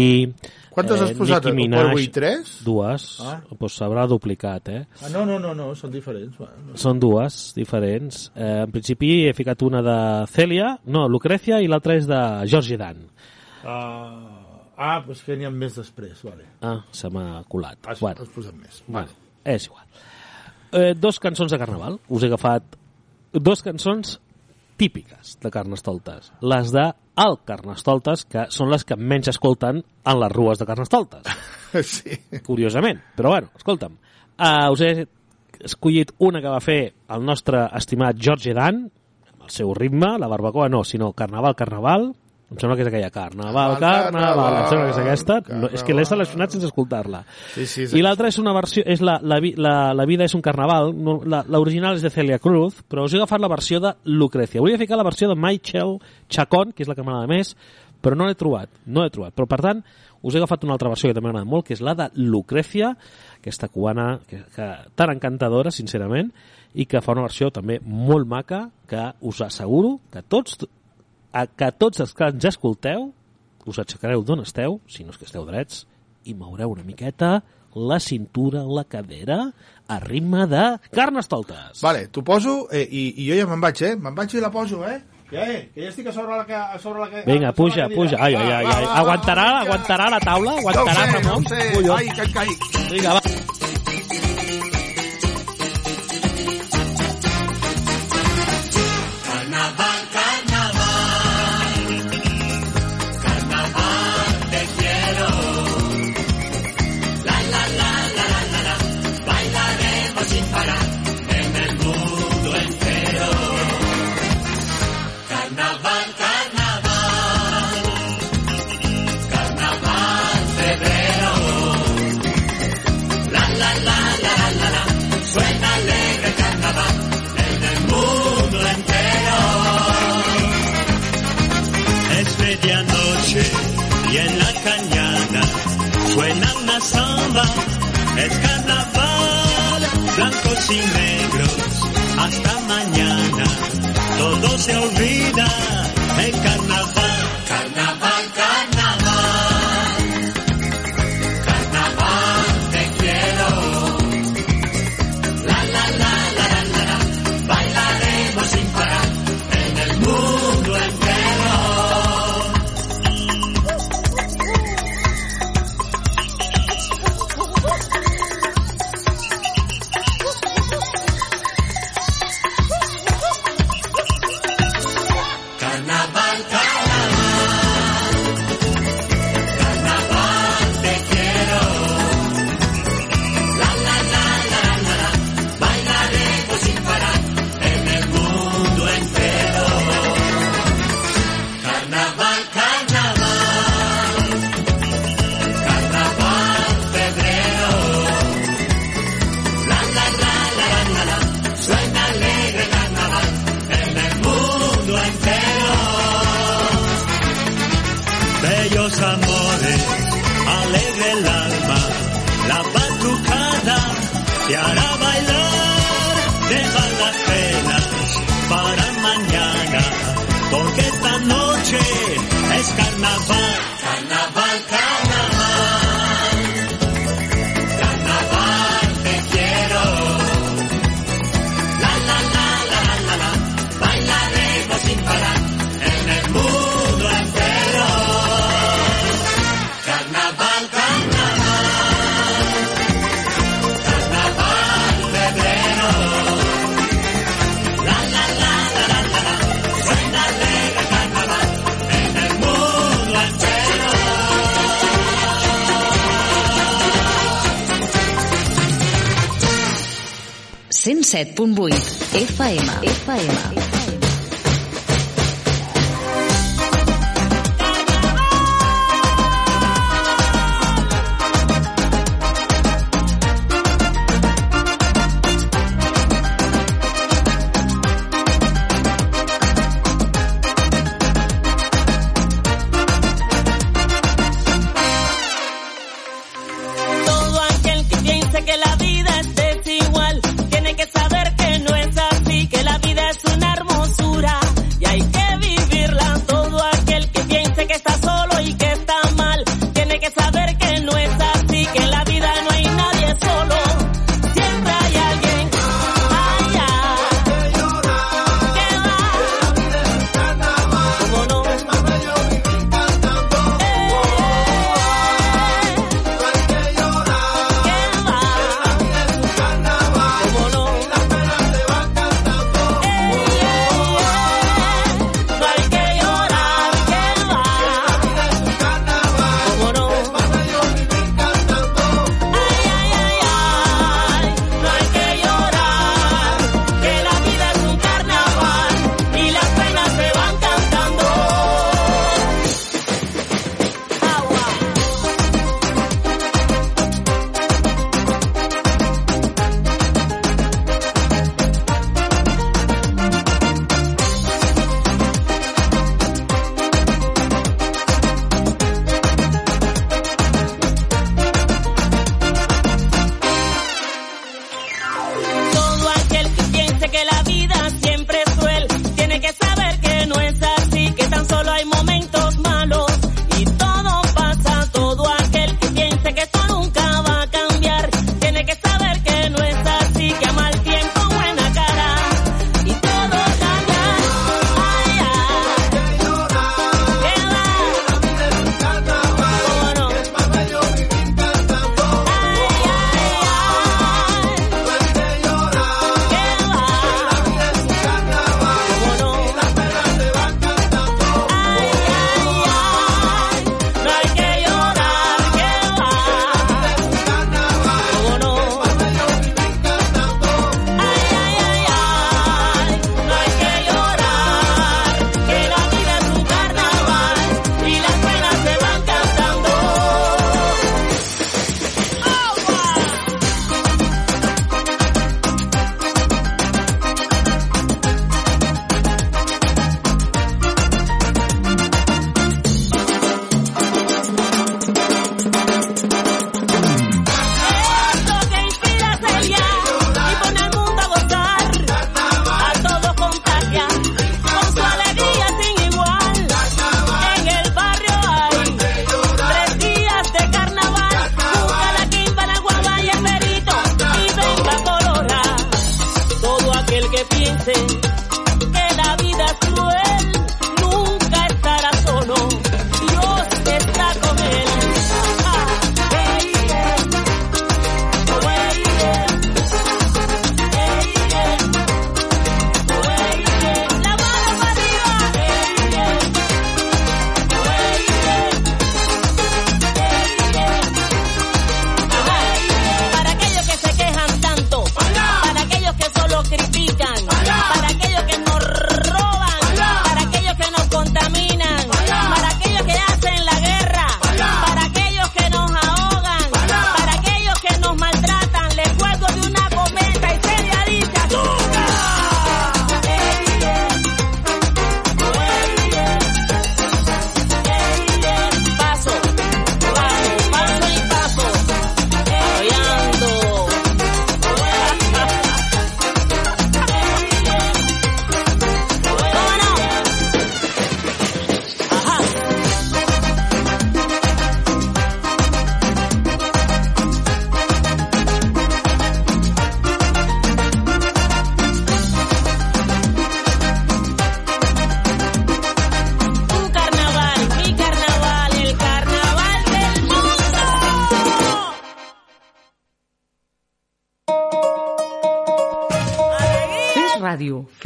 Quantes has posat? Nicki Per Minaj. avui, tres? Dues. Ah. Ah. Pues s'haurà duplicat, eh? Ah, no, no, no, no, són diferents. Bueno, Són dues diferents. Eh, en principi he ficat una de Celia, no, Lucrecia, i l'altra és de George Dan. Uh, ah, doncs que n'hi ha més després, vale. Ah, se m'ha colat. Has, bueno, has posat més. bueno, és igual. Eh, dos cançons de carnaval. Us he agafat dos cançons típiques de Carnestoltes. Les de el Carnestoltes, que són les que menys escolten en les rues de Carnestoltes. Sí. curiosament. Però bueno, escolta'm, uh, us he escollit una que va fer el nostre estimat George Dan, amb el seu ritme, la barbacoa no, sinó Carnaval, Carnaval, em sembla que és aquella Carnaval, Carnaval, Carnaval, em sembla que és aquesta. No, és que l'he seleccionat sense escoltar-la. Sí, sí, I l'altra és una versió, és la, la, la, la vida és un carnaval, no, la- l'original és de Celia Cruz, però us he agafat la versió de Lucrecia. Volia ficar la versió de Michael Chacón, que és la que m'agrada més, però no l'he trobat, no l'he trobat. Però, per tant, us he agafat una altra versió que també m'agrada molt, que és la de Lucrecia, aquesta cubana que, que, tan encantadora, sincerament, i que fa una versió també molt maca, que us asseguro que tots, a, que tots els que ens escolteu us aixecareu d'on esteu, si no és que esteu drets, i moureu una miqueta la cintura, la cadera, a ritme de carnestoltes. Vale, t'ho poso eh, i, i jo ja me'n vaig, eh? Me'n vaig i la poso, eh? Ja, eh? Que ja estic a sobre la, ca- a sobre la, ca- Vinga, puja, la puja. Ai, ai, ai, ai. va, va, Aguantarà, va, aguantarà la taula? Aguantarà, sé, ja Ramon? ho sé. Ai, que caigui. Vinga, va. samba, es carnaval, blancos y negros, hasta mañana, todo se olvida. 107.8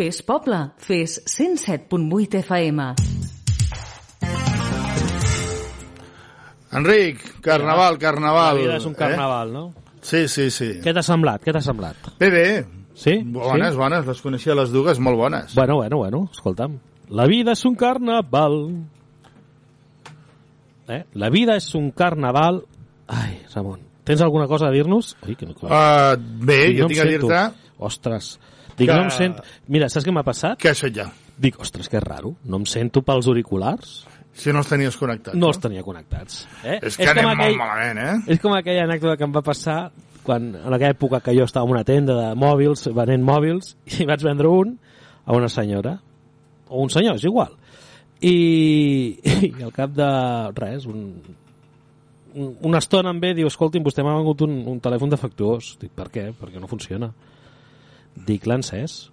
Fes poble. Fes 107.8 FM. Enric, carnaval, carnaval. La vida és un carnaval, no? Eh? Sí, sí, sí. Què t'ha semblat? Què t'ha semblat? Bé, bé. Sí? Bones, sí? bones. Les coneixia les dues, molt bones. Bueno, bueno, bueno, escolta'm. La vida és un carnaval. Eh? La vida és un carnaval... Ai, Ramon, tens alguna cosa a dir-nos? Ui, que no, clar. Uh, bé, jo no em tinc a dir-te Ostres, dic, que- no em sento... Mira, saps què m'ha passat? que això ja. Dic, ostres, que raro, no em sento pels auriculars. Si no els tenies connectats. No els tenia connectats. Eh? És que anem molt malament, eh? És com aquella anècdota que em va passar quan, en aquella època que jo estava en una tenda de mòbils, venent mòbils, i vaig vendre un a una senyora, o un senyor, és igual. I, i al cap de res, un, un, una estona em ve, diu, escolti'm, vostè m'ha vengut un, un telèfon defectuós. Dic, per què? Perquè no funciona. Dic, l'ha encès?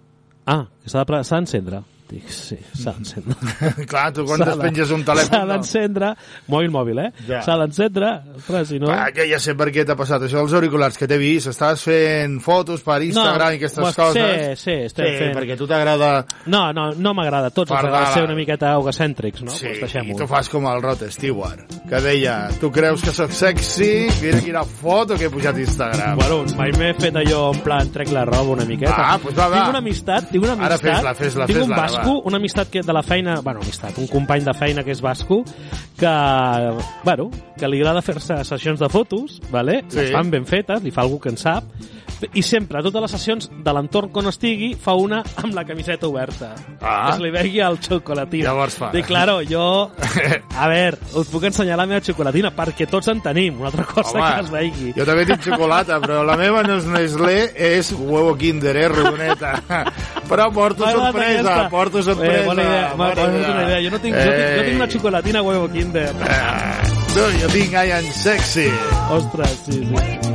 Ah, que s'ha d'encendre. Dic, sí, s'ha d'encendre. Clar, tu quan S'ha de- despenges un S'ha telèfon... No. d'encendre, mòbil mòbil, eh? Ja. S'ha d'encendre, ostres, si no... Va, que ja sé per què t'ha passat això dels auriculars, que t'he vist, estaves fent fotos per Instagram i aquestes pues, coses. Sí, sí, estem sí, fent... perquè tu t'agrada... No, no, no m'agrada. Tots ens Pardal. agrada ser una miqueta egocèntrics, no? Sí, pues i tu fas com el Rod Stewart, que deia, tu creus que sóc sexy? Mira quina foto que he pujat a Instagram. Bueno, mai m'he fet allò en plan trec la roba una miqueta. Ah, pues va, va. Tinc una amistat, tinc una Ara amistat. fes-la, fes-la, tinc un fes-la, basco, una amistat que de la feina, bueno, amistat, un company de feina que és basco, que, bueno, que li agrada fer-se sessions de fotos, vale? Sí. les fan ben fetes, li fa algú que en sap, i sempre, a totes les sessions de l'entorn on estigui, fa una amb la camiseta oberta. Ah. Que se li vegi el xocolatina. Llavors fa. Dic, claro, jo... A veure, us puc ensenyar la meva xocolatina, perquè tots en tenim, una altra cosa Home, que es vegi. Jo també tinc xocolata, però la meva no és Nestlé, és huevo kinder, eh, rodoneta. Però porto sorpresa, aquesta. porto sorpresa. Eh, bona idea, bona bona una idea. Jo, no tinc, jo, tinc, jo tinc una xocolatina huevo kinder. Ah, no, jo tinc Ian Sexy. Ostres, sí, sí.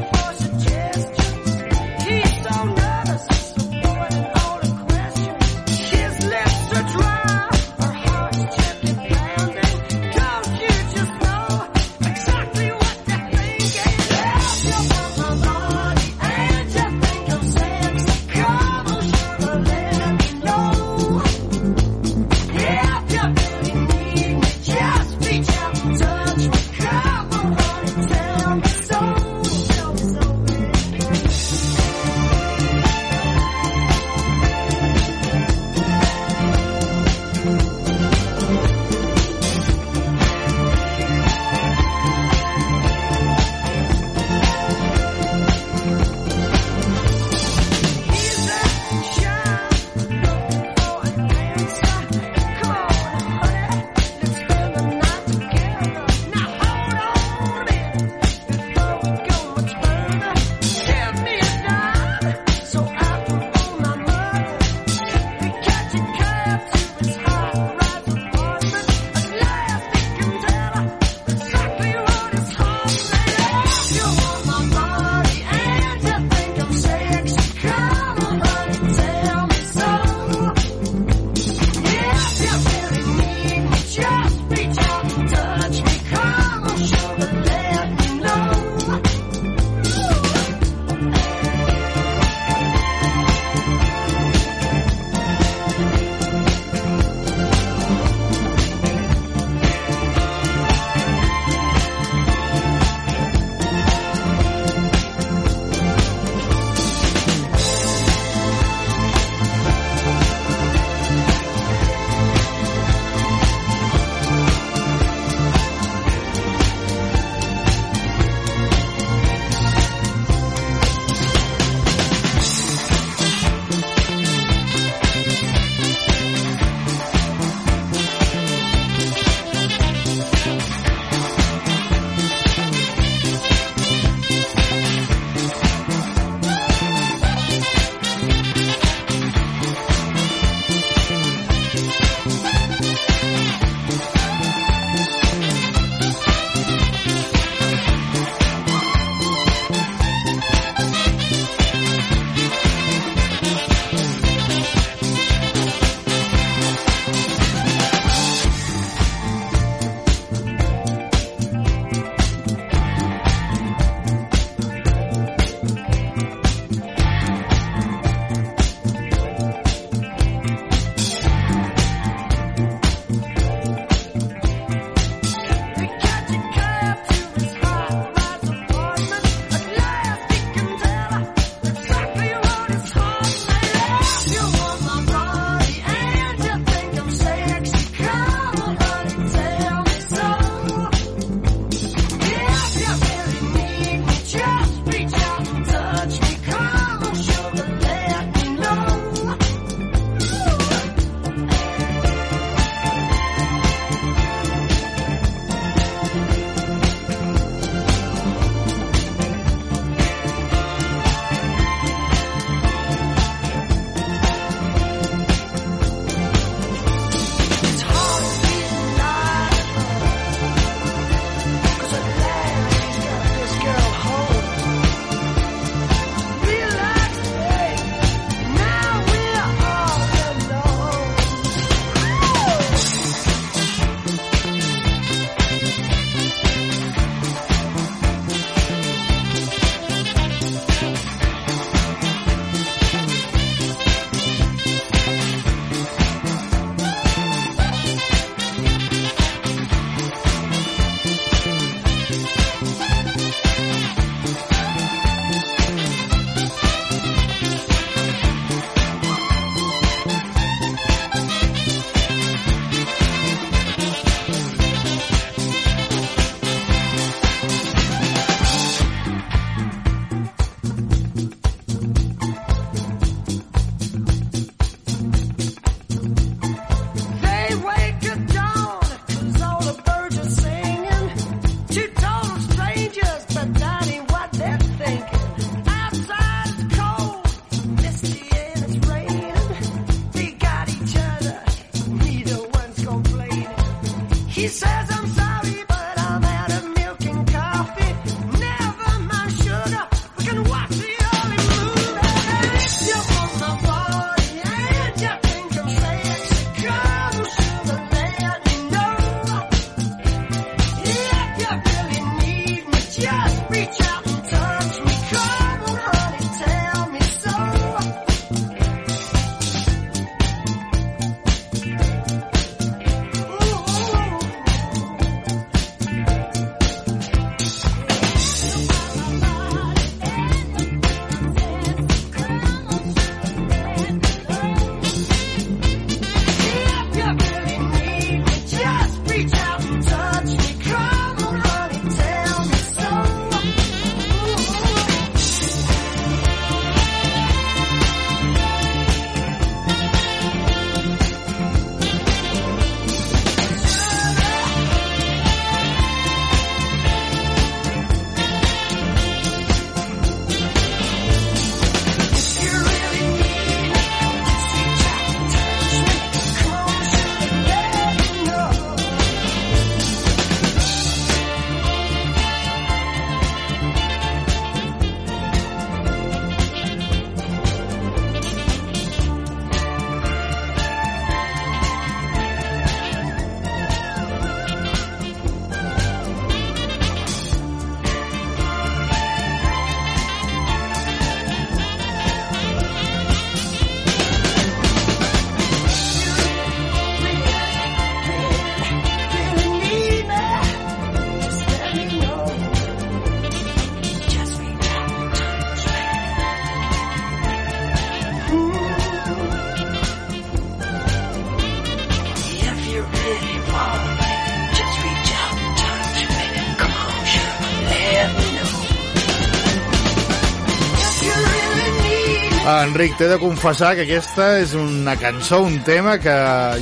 Enric, t'he de confessar que aquesta és una cançó, un tema que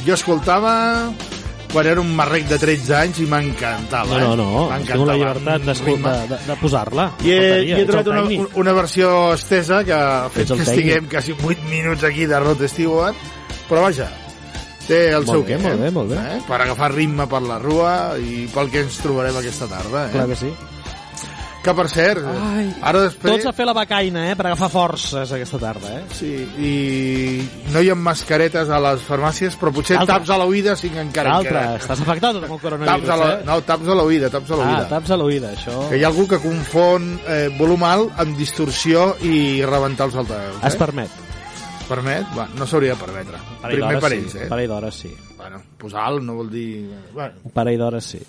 jo escoltava quan era un marrec de 13 anys i m'encantava. No, no, no. eh? Tinc la llibertat d'escoltar, de, de posar-la. I he, i he trobat una, una versió estesa que ha fet que estiguem quasi 8 minuts aquí de Rod Stewart, però vaja, té el Molt seu bé, què, molt eh? bé, molt bé. Eh? Per agafar ritme per la rua i pel que ens trobarem aquesta tarda. Eh? Clar que sí. Que per cert, Ai. ara després... Tots a fer la becaina, eh, per agafar forces aquesta tarda, eh? Sí, i no hi ha mascaretes a les farmàcies, però potser Altre. taps a l'oïda sí que encara en L'altre, queden. estàs afectat amb el Taps coronavirus, a la, eh? no, taps a l'oïda, taps a Ah, l'oïda. taps a l'oïda, això... Que hi ha algú que confon eh, volum alt amb distorsió i rebentar els altaveus. Es Eh? permet. Es permet? Va, no s'hauria de permetre. Primer d'hores per sí, ells, eh? un parell d'hores sí. Bueno, posar alt no vol dir... Bueno, Un parell d'hores sí.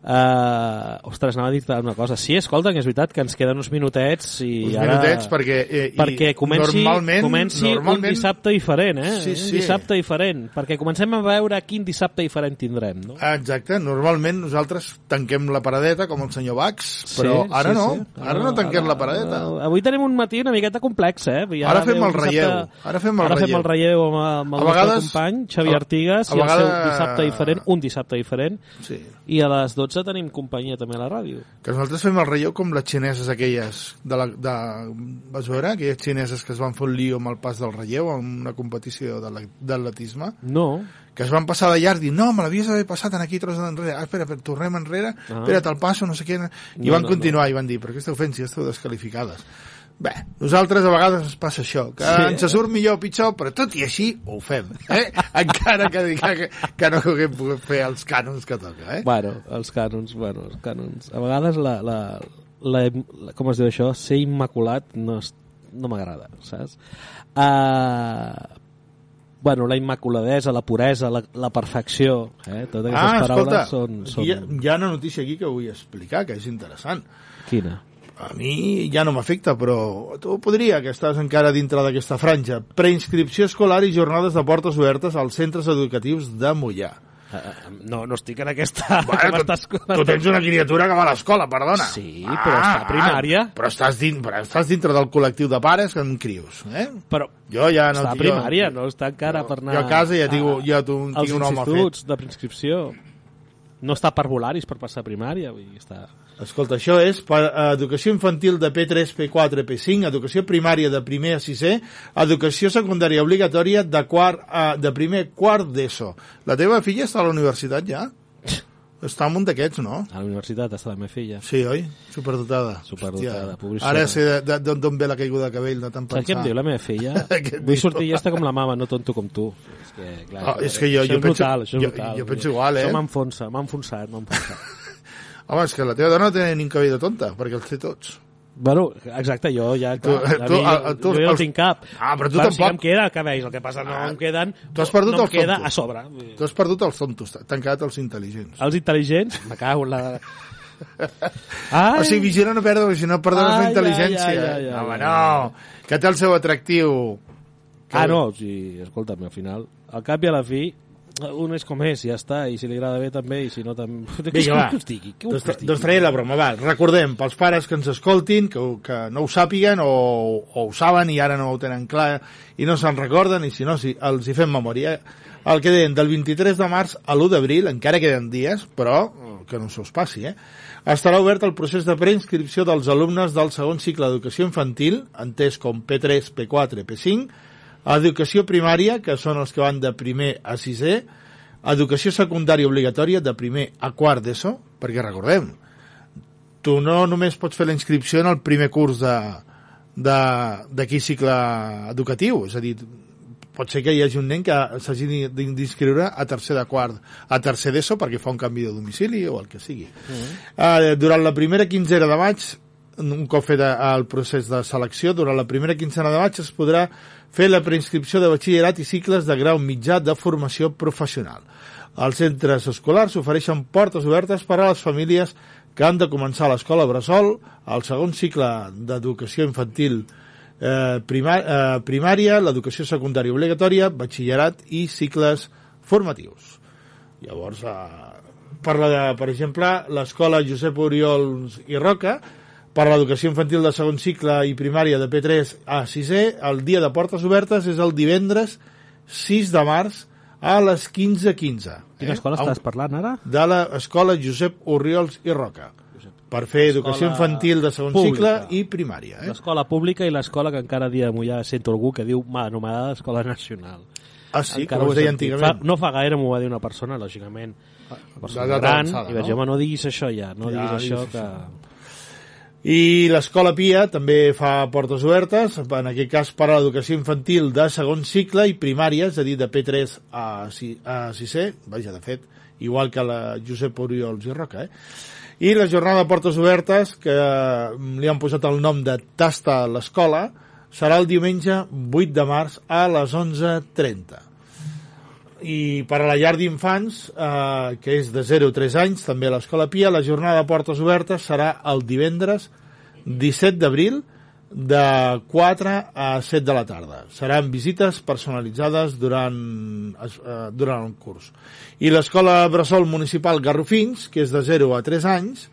Uh, ostres, anava a dir una cosa. Sí, escolta, que és veritat que ens queden uns minutets i uns ara... minutets perquè... Eh, perquè comenci, normalment, comenci normalment, un dissabte diferent, eh? Sí, sí. Un dissabte diferent, perquè comencem a veure quin dissabte diferent tindrem, no? Exacte, normalment nosaltres tanquem la paradeta com el senyor Bax, però Sí, ara sí, no, sí. ara no tanquem la paradeta. Avui tenim un matí una miqueta complex, eh? I Ara fem el relleu, dissabte- ara fem el ara fem relleu. el relleu amb, amb el A nostre vegades- company, Xavi a- Artigas, a i el seu vegades- dissabte diferent, un dissabte diferent, Sí. i a les 12 tenim companyia també a la ràdio. Que nosaltres fem el relleu com les xineses aquelles de la, de, vas veure? Aquelles xineses que es van fer un lío amb el pas del relleu en una competició d'atletisme No, que es van passar de llarg dient, no, me l'havies d'haver passat en aquí tros enrere, ah, espera, espera, tornem enrere Ah. espera, te'l passo, no sé què i No, van no, continuar i van dir, però què esteu fent si ja esteu descalificades Bé, nosaltres a vegades ens passa això, que Sí. ens surt millor o pitjor, però tot i així ho fem, eh? encara que, que, que no haguem pogut fer els cànons que toca, eh? Bueno, els cànons, bueno, els cànons. A vegades la, la, la, la com es diu això, ser immaculat no, és- no m'agrada, saps? Uh, bueno, la immaculadesa, la puresa, la, la perfecció, eh? Totes aquestes Ah, paraules escolta, són... són... hi, ha, hi ha una notícia aquí que vull explicar, que és interessant. Quina? A mi ja no m'afecta, però tu podria, que estàs encara dintre d'aquesta franja. Preinscripció escolar i jornades de portes obertes als centres educatius de Mollà. Uh, no, no estic en aquesta... Bueno, tu, tu tens una criatura que va a l'escola, perdona. Ah, Sí, però està a primària. Però estàs, din, però estàs dintre del col·lectiu de pares que en crios, eh? Però Jo ja no... està a jo- primària, no està encara per anar... Jo a casa ja tinc, a- ja tu, tinc un home fet. instituts de preinscripció. No està per volaris per passar a primària, vull dir, està... Escolta, això és per eh, educació infantil de P3, P4, P5, educació primària de primer a sisè, educació secundària obligatòria de, quart, a, de primer quart d'ESO. La teva filla està a la universitat ja? Està en un d'aquests, no? A la universitat està la meva filla. Sí, oi? Superdotada. Superdotada, pobríssima. Ara sé d'on ve la caiguda de cabell, de tant Saps què pensar. em diu la meva filla? Vull sortir llesta com la mama, no tonto com tu. És que, clar, Ah, és que jo- jo és penso- brutal, jo- brutal. jo penso igual, eh? Això m'enfonsa, m'ha enfonsat, m'ha enfonsat. Home, és que la teva dona no té ni un cabell de tonta, perquè els té tots. Bueno, exacte, jo ja... Tu- Clar, a tu- mi, a- a- tu- jo ja no els- tinc cap. Ah, però tu Clar, Sí que tampoc. em queda cabells, el que passa no em queden... Tu has perdut no els queda tontos. a sobre. Tu has perdut els tontos, t'han quedat els intel·ligents. Els intel·ligents, me cago en la... Ai, O sigui, vigila no perdre, si no perdràs la intel·ligència. ai, ai, ai, ai, Home, no, que té el seu atractiu. Ah, no, sí, escolta'm, al final, al cap i a la fi, un és com és, ja està, i si li agrada bé també, i si no també... Vinga, va. Us digui? Què Doncs, digui? doncs traiem la broma, va. Recordem, pels pares que ens escoltin, que, que no ho sàpiguen o, o ho saben i ara no ho tenen clar i no se'n recorden, i si no, si els hi fem memòria. El que deien, del 23 de març a l'1 d'abril, encara queden dies, però que no se us passi, eh? Estarà obert el procés de preinscripció dels alumnes del segon cicle d'educació infantil, entès com P3, P4, P5, educació primària, que són els que van de primer a sisè, educació secundària obligatòria de primer a quart d'ESO, perquè recordem, tu no només pots fer la inscripció en el primer curs de de- d'aquí cicle educatiu, és a dir, pot ser que hi hagi un nen que s'hagi d'in- d'inscriure a tercer de quart, a tercer d'ESO perquè fa un canvi de domicili o el que sigui. Eh, durant la primera quinzena de maig, un cop fet el procés de selecció, durant la primera quinzena de maig es podrà fer la preinscripció de batxillerat i cicles de grau mitjà de formació professional. Els centres escolars ofereixen portes obertes per a les famílies que han de començar l'escola Bressol, el segon cicle d'educació infantil eh, primà, eh, primària, l'educació secundària obligatòria, batxillerat i cicles formatius. Llavors, eh, parla de, per exemple, l'escola Josep Oriols i Roca, per a l'educació infantil de segon cicle i primària de P3 a 6è, el dia de portes obertes és el divendres 6 de març a les 15.15. Quina escola estàs parlant ara? De l'escola Josep Oriols i Roca per fer educació infantil de segon pública. cicle i primària. Eh? L'escola pública i l'escola que encara dia de Mollà sento algú que diu ma, anomenada Escola Nacional. Ah, sí? Encara Com es deia antigament? Fa, no fa gaire m'ho va dir una persona, lògicament. Una persona gran, avançada, i vaig dir, no? home, no diguis això ja, no Ja, diguis això que... I l'escola Pia també fa portes obertes, en aquest cas per a l'educació infantil de segon cicle i primària, és a dir, de P3 a, si- a 6è, vaja, de fet, igual que la Josep Oriols i Roca, eh? I la jornada de portes obertes, que mm, li han posat el nom de Tasta a l'escola, serà el diumenge 8 de març a les 11.30 i per a la llar d'infants, eh, que és de 0 a 3 anys, també a l'Escola Pia, la jornada de portes obertes serà el divendres 17 d'abril de 4 a 7 de la tarda. Seran visites personalitzades durant, eh, durant el curs. I l'Escola Bressol Municipal Garrofins, que és de 0 a 3 anys,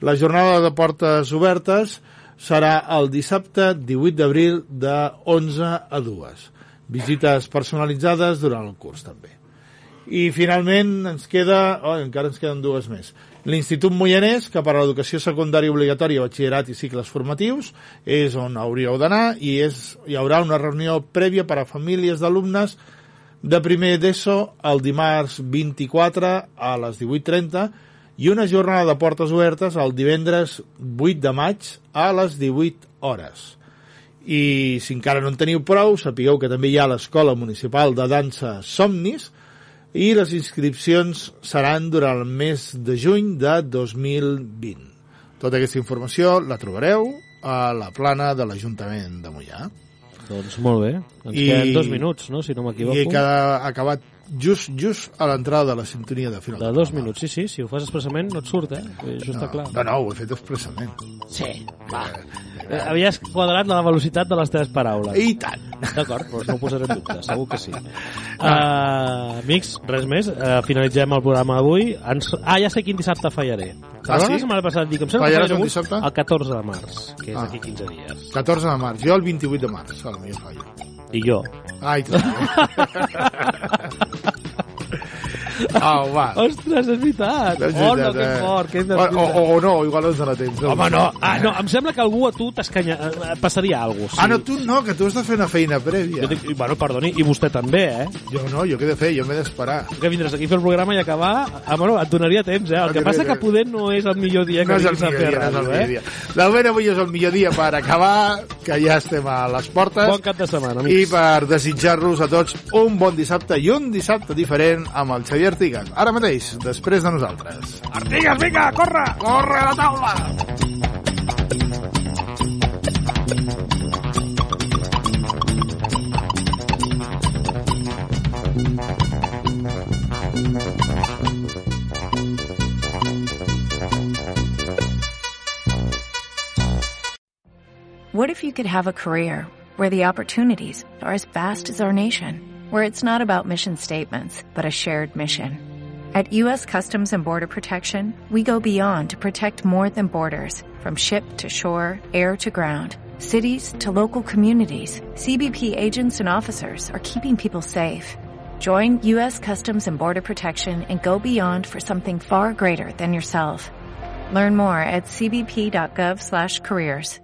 la jornada de portes obertes serà el dissabte 18 d'abril de 11 a 2. Visites personalitzades durant el curs, també. I finalment ens queda, oh, encara ens queden dues més. L'Institut Moianès, que per a l'educació secundària obligatòria, batxillerat i cicles formatius, és on hauríeu d'anar i és, hi haurà una reunió prèvia per a famílies d'alumnes de primer d'ESO el dimarts 24 a les 18.30 i una jornada de portes obertes el divendres 8 de maig a les 18 hores. I si encara no en teniu prou, sapigueu que també hi ha l'Escola Municipal de Dansa Somnis i les inscripcions seran durant el mes de juny de 2020. Tota aquesta informació la trobareu a la plana de l'Ajuntament de Mollà. Doncs molt bé. Ens I- queden dos minuts, no?, si no m'equivoco. I que ha acabat just, just a l'entrada de la sintonia de final. De dos minuts, sí, sí. Si ho fas expressament no et surt, eh? Això està clar. No, no, ho he fet expressament. Sí, va. Eh, Havies quadrat la velocitat de les teves paraules. I tant. D'acord, doncs no ho posaré en dubte, segur que sí. Uh, amics, res més. Uh, finalitzem el programa d'avui. Ens... Ah, ja sé quin dissabte fallaré. Ah, sí? La setmana passada dic, em sembla Fallaràs que un fallaré dissabte? El 14 de març, que és Ah. d'aquí 15 dies. 14 de març, jo el 28 de març, a la millor fallo. I jo. Ai, tu Au, va. Ostres, és veritat. És Oh, no, veritat, que eh? fort, que és o, o, o no, igual no ens dona temps. Home, no. Ah, no, em sembla que algú a tu t'escanya... eh, passaria alguna cosa. Ah, no, tu no, que tu has de fer una feina prèvia. Jo dic, bueno, perdoni, i vostè també, eh? Jo no, jo què he de fer? Jo m'he d'esperar. Que vindràs aquí a fer el programa i acabar... Ah, bueno, et donaria temps, eh? El Et que passa que poder no és el millor dia que No vinguis a fer dia, no eh? dia. De moment avui és el millor dia per acabar, que ja estem a les portes. Bon cap de setmana, I amics. per desitjar-los a tots un bon dissabte i un dissabte diferent amb el Xavier Artigas. Ara mateix, després de nosaltres. Artigas, vinga, corre! Corre a la taula! What if you could have a career where the opportunities are as vast as our nation, where it's not about mission statements, but a shared mission? At U.S. Customs and Border Protection, we go beyond to protect more than borders, from ship to shore, air to ground, cities to local communities. CBP agents and officers are keeping people safe. Join U.S. Customs and Border Protection and go beyond for something far greater than yourself. Learn more at cbp.gov/careers.